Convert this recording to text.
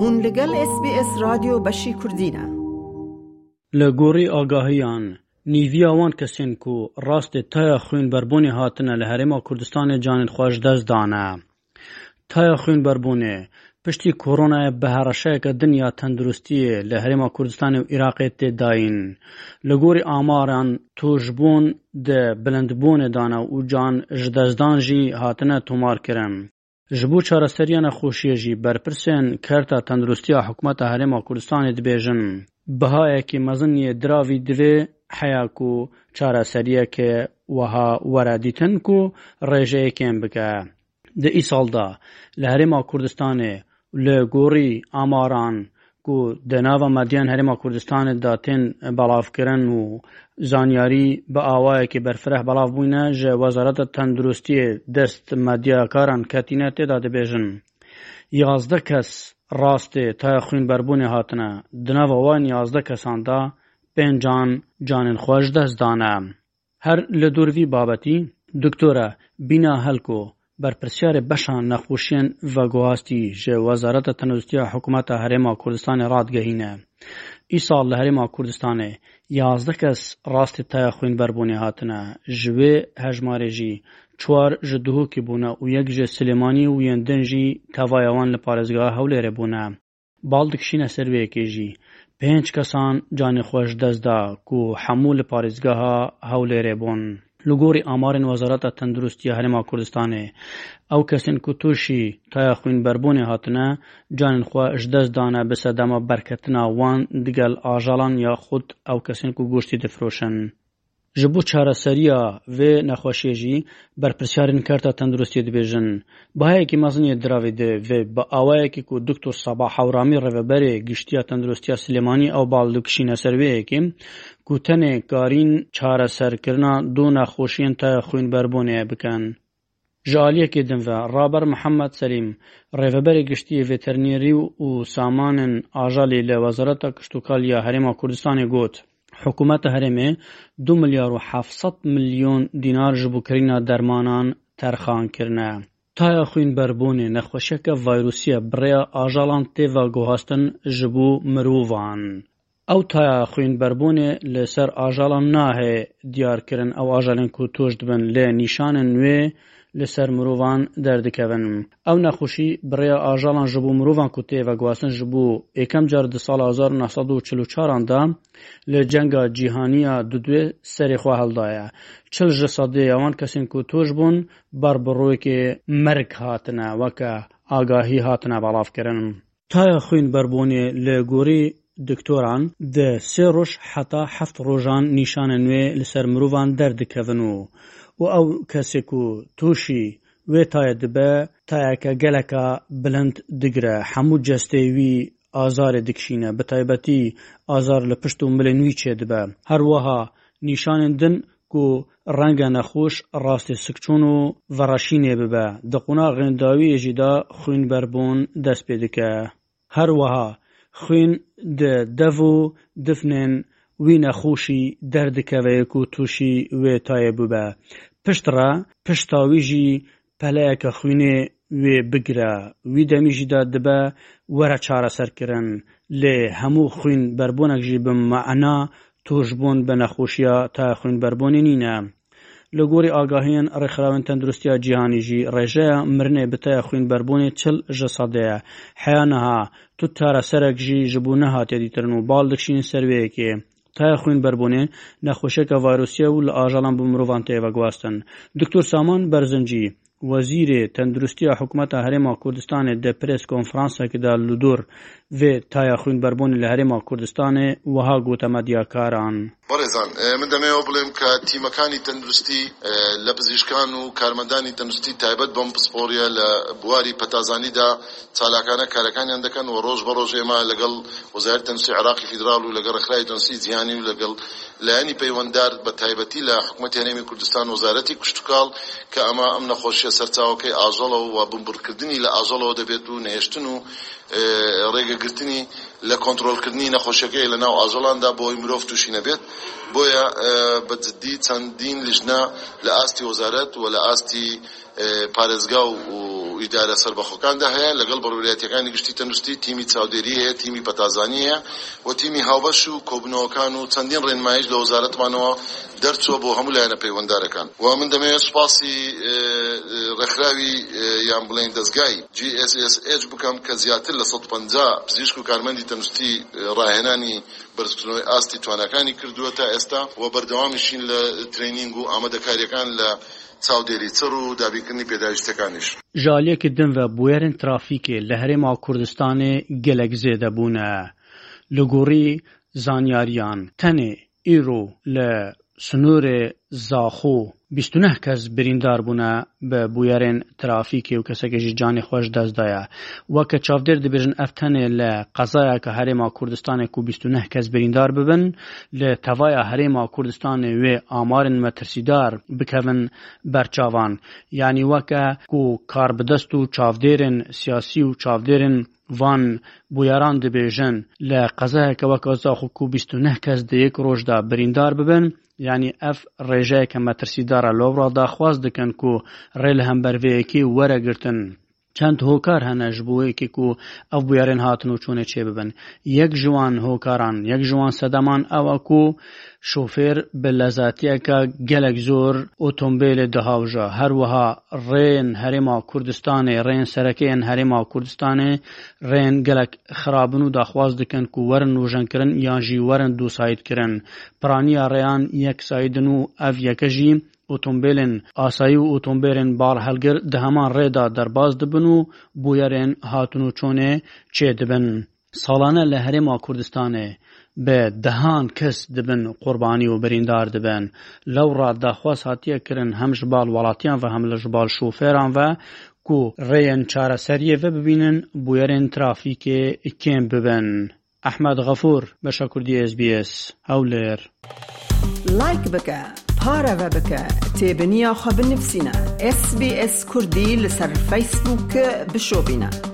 هون لگل اس بی اس رادیو بشی کردینە لە گۆڕی ئاگاهیان نیڤیاوان کەسێن و ڕاستێ تایە خوێنبەربوونی هاتنە لە هەرێما کوردستانی جانت خۆش دەستدانە تایە خوێنبەربوونێ پشتی کۆرۆنایە بەهەڕەشەیەکە دنیا تەندروستیە لە هەرێما کوردستانی و عێراقێت تێداین لە گۆری ئاماران تۆژبوون دە بلندبوونێدانە و جان ji دەستدانژی هاتنە تۆمارکردن Ji bo çaresteriya nexweşiyê jî berpirsên Kerta Tenduristiya Hikûmeta Herêma Kurdistanê dibêjin bihayekî mezin yê diravî divê heya ku çareseriyeke weha were dîtin ku rêjeyekên bike. Di îsalda li Herêma Kurdistanê li gorî amaran و دەناوە مادیان هەرێما کوردستانت داتێن بەڵاوکردن و زانیاری بە ئاوایەکی بەرفرەح بەڵاو بووینە ژە وەزارەتە تەندروستیە دەست مادیاکاران کەتینە تێدا دەبێژن یازدە کەس ڕاستێ تا خوین بەربوونی هاتنە دناوەوان یازدە کەساندا پێنجان جانن خۆش دەستدانە هەر لە دوورڤی بابەتی دکتۆرە بینا هەلکۆ برپرسیار بشان نخوشین و گواستی جه وزارت تندرستی حکومت هرما کردستان راد گهینه ای سال هرما کردستان یازده کس راست تا خوین بربونی هاتنه جوی هجماره جی چوار جدهو کی بونه و یک جه سلیمانی و یندن جی توایوان لپارزگاه هوله ره بونه بالد کشینه سروی کی جی پنج کسان جان خوش دزده کو حمول پارزگاه هوله ره بونه لگوری آمارن وزارت تندرستی هرما کردستانه او کسین که توشی تایا خوین بربونه هاتنه جانن خواه اجدز دانه بسدما برکتنا وان دگل آجالان یا خود او کسین که گوشتی دفروشن ji bo çareseriya vê nexweşiyê jî berpirsiyarên kerta tendurustiyê dibêjin bayekî mezinê diravê de vê bi awayekî ku Dr Sabah Hewramî rêveberê giştiya tendurustiya Silêmanî ew bal dikişîne ser wêyekê ku tenê karîn çareserkirina du nexweşiyên te xwînberbûnê bikin. Ji aliyekê din ve Raber Mihemed Selîm, rêveberê giştiyê veterinêrî û samanên ajalê li Wezareta Kiştûkaliya Herêma Kurdistanê got. حکوومەتە هەرێمێ دو ملیار و 700 میلیۆن دینار ji بوکرینە دەرمانان تەرخانکردە. تایە خوین بەربوونێ نەخۆشیەکە ڤایروسیە بڕێە ئاژاڵان تێڤە گوهاستن ji بوو مرۆڤان. ئەو تایە خوین بەربوونێ لەسەر ئاژاڵان ناهێ دیارکردن ئەو ئاژالین کو تۆش دبن لێ نیشانە نوێ لەسەر مرۆڤان دەردەکەون ئەو نەخوشی بڕێ ئاژاڵان ژبوو مرۆڤان کو تێوە گواستن ژبوو یەکەم جار دە سال 1940دا لە جەنگە جیهانیە دودوێ سەرێخوا هەڵدایە چل ژە سادێ ئەوان کەسین کو تۆش بوون بەر بڕۆیکێ مەرگ هاتنە وەکە ئاگاهی هاتنە بەڵافکردن تایە خوین بەربوونێ لە گۆری دکتۆران دە سێ ڕۆژ حتا هەفت ڕۆژان نیشانە نوێ لەسەر مرۆڤان دەردەکەون و û ew kesê ku toşî wê tayê dibe tayeke geleka bilind digire hemû cestê wî azarê dikişîne bi taybetî azar li pişt û milên wî çêdibe her wiha nîşanên din ku renge nexweş rastê sikçûn û vereşînê bibe di quna xêndawiyê jî de xwînberbûn dest pê dike her wiha xwîn di dev û difnên وی نەخۆشی دەردکەوەیەک و تووشی وێتایە بووبە پشتڕە پشتاویژی پەلەیەکە خوێنێ وێ بگرە وی دەمیژیدا دەبە وەرە چارەسەرکردن لێ هەموو خوین بەربوونەکژی بممەعنا تۆشببوون بە نەخۆشیە تا خوین بەربوونی نینە. لە گۆری ئاگاهێن ڕێکخراوەن تەندروستیا جیهانیژی ڕێژەیە مرنێ بتەیە خوین بەربوونی چل ژە سەدەیە حیانەها تو تارە سەرەکژی ژبوو نەهاتێ دیترن و باڵ دەکشین سەروەیەکێ تا خوین بربونین نەخۆشەکە ڤایرۆسیە و لە ئاژەڵان بۆ مرۆڤان تێوە گواستن دکتۆر سامان بەرزنجی وەزیرê تەندروستیا حکوومەتە هەرێما کوردستانê de pres konferansakê de li dor vê taya xwînberbûnê li herêma Kurdistanê wiha gotema diyakaran. بەڕێزان من دەمێ بڵێم کە تیمەکانی تەندروستی لە پزیشکان و کارمەندانی تەندروستی تایبەت بەم پسپۆریە لە بواری پەتازانیدا چالاکانە کارەکانیان دەکەن و ڕۆژ بە ڕۆژێمە لەگەڵ وەزارەت تەنسی عراقی فیدرال و لەگەڵ ڕخرای تەنسی جیهانی و لەگەڵ لایانی پەیوەنددار بە تایبەتی لە حکوومەتی هەرێمی کوردستان وەزارەتی کشتتوکاڵ کە ئەمە ئەم نەخۆشیە سەرچاوەکەی ئاژەڵەوە و بمبڕکردنی لە ئاژەڵەوە دەبێت و نهێشتن و ڕێگەگرتنی لە کۆنتترۆلکردنی نەخۆشەکەی لە ناو ئاژەڵاندا بۆی مرۆڤ تووشی نەبێت بۆیە بەجددی چەندین لیژنا لە ئاستی وەزارەت و لە ئاستی پارێزگا و و ئیدارە سربەخۆکاندا هەیە لەگەڵ بەڕوریاتەکانی گشتی تەندروستی تیمی چاودێری هەیە تیمی پەتازانی هەیە و تیمی هاوبەش و کۆبنەوەکان و چەندین ڕێنمایش لە وەزارەتمانەوە دەرچووە بۆ هەموو لایەنە پەیوەنددارەکان و من دەمەوێت سوپاسی ڕێکخراوی یان بڵین دەستگای GSSH بکەم کە زیاتر لە 150 پزیشک و کارمەندی تەندروستی ڕاهێنانی بەرزکردنەوەی ئاستی توانەکانی کردووە تا ئێستا و بەردەوامیشین لە ترینینگ و ئامادەکاریەکان لە çavdêrîçir û dabikinî pêdawîstekان hêş. Jaliyekî din ve bûyerên trafîkê li Herêma Kurdistanê gelek zêde bûne. Li gorî zanyariyan tenê îro li sunûrê zaxo 29 کەس بریندار بوون بە بویارێن ترافیکی و کەسێکی ji canê xweş dezdaya weke çavdêr dibêjin ev tenê li qezaya ke herêma Kurdistanê ku 29 kes birîndar bibin li tevaya herêma Kurdistanê wê amarên metirsidar bikevin berçavan yanî weke ku karbidest û çavdêrên siyasî û çavdêrên ڤان بویاران دەبێژن لە قەزایەکەوە کەزا خوکو بیست و کەس دەیەک ڕۆژدا بریندار ببن ینی ئەف ڕێژەیەکە مەترسیدارە لەوڕادا خواست دەکەن و ڕێ لە هەمبەرڤەیەکی وەرەگرتن. چەند هۆکار هەنە ji bo wekێک و ئەو بوارێن هاتن و چوونە چێ ببن یەک ژوان هۆکاران یەک ژوان سەدەمان ئەوە کو شوفێر بە لەزاتیەکە gelek زۆر ئۆتۆمبیلێ دەهاوژە هەروەها ڕێن هەرێما کوردستانê ڕێن سەرەکەیان هەرێما کوردستانê ڕێن gelek خراپبن و داخواز dikin ku werin rojjenkirin yan jî werin dû sayidkirin piraniya ڕێیان یەک سایدن و ئەڤ یەکە ژی اتومبیلن آسایی و اتومبیلن بار هلگر ده همان ریدا در باز دبن و بویرن هاتونو چونه چه دبن سالانه لحره ما کردستانه به دهان کس دبن قربانی و بریندار لو لورا ده هاتیه کرن همجبال والاتیان و همجبال شوفران و کو رین چاره سریه و ببینن بویرین ترافیک کم ببن احمد ئەحمد غەفور بەشە کوردی SسBS ئەو لێر لایک بکە پارەوە بکە اس بنفسینە اس کوردی لسر فيسبوك بشۆبینە.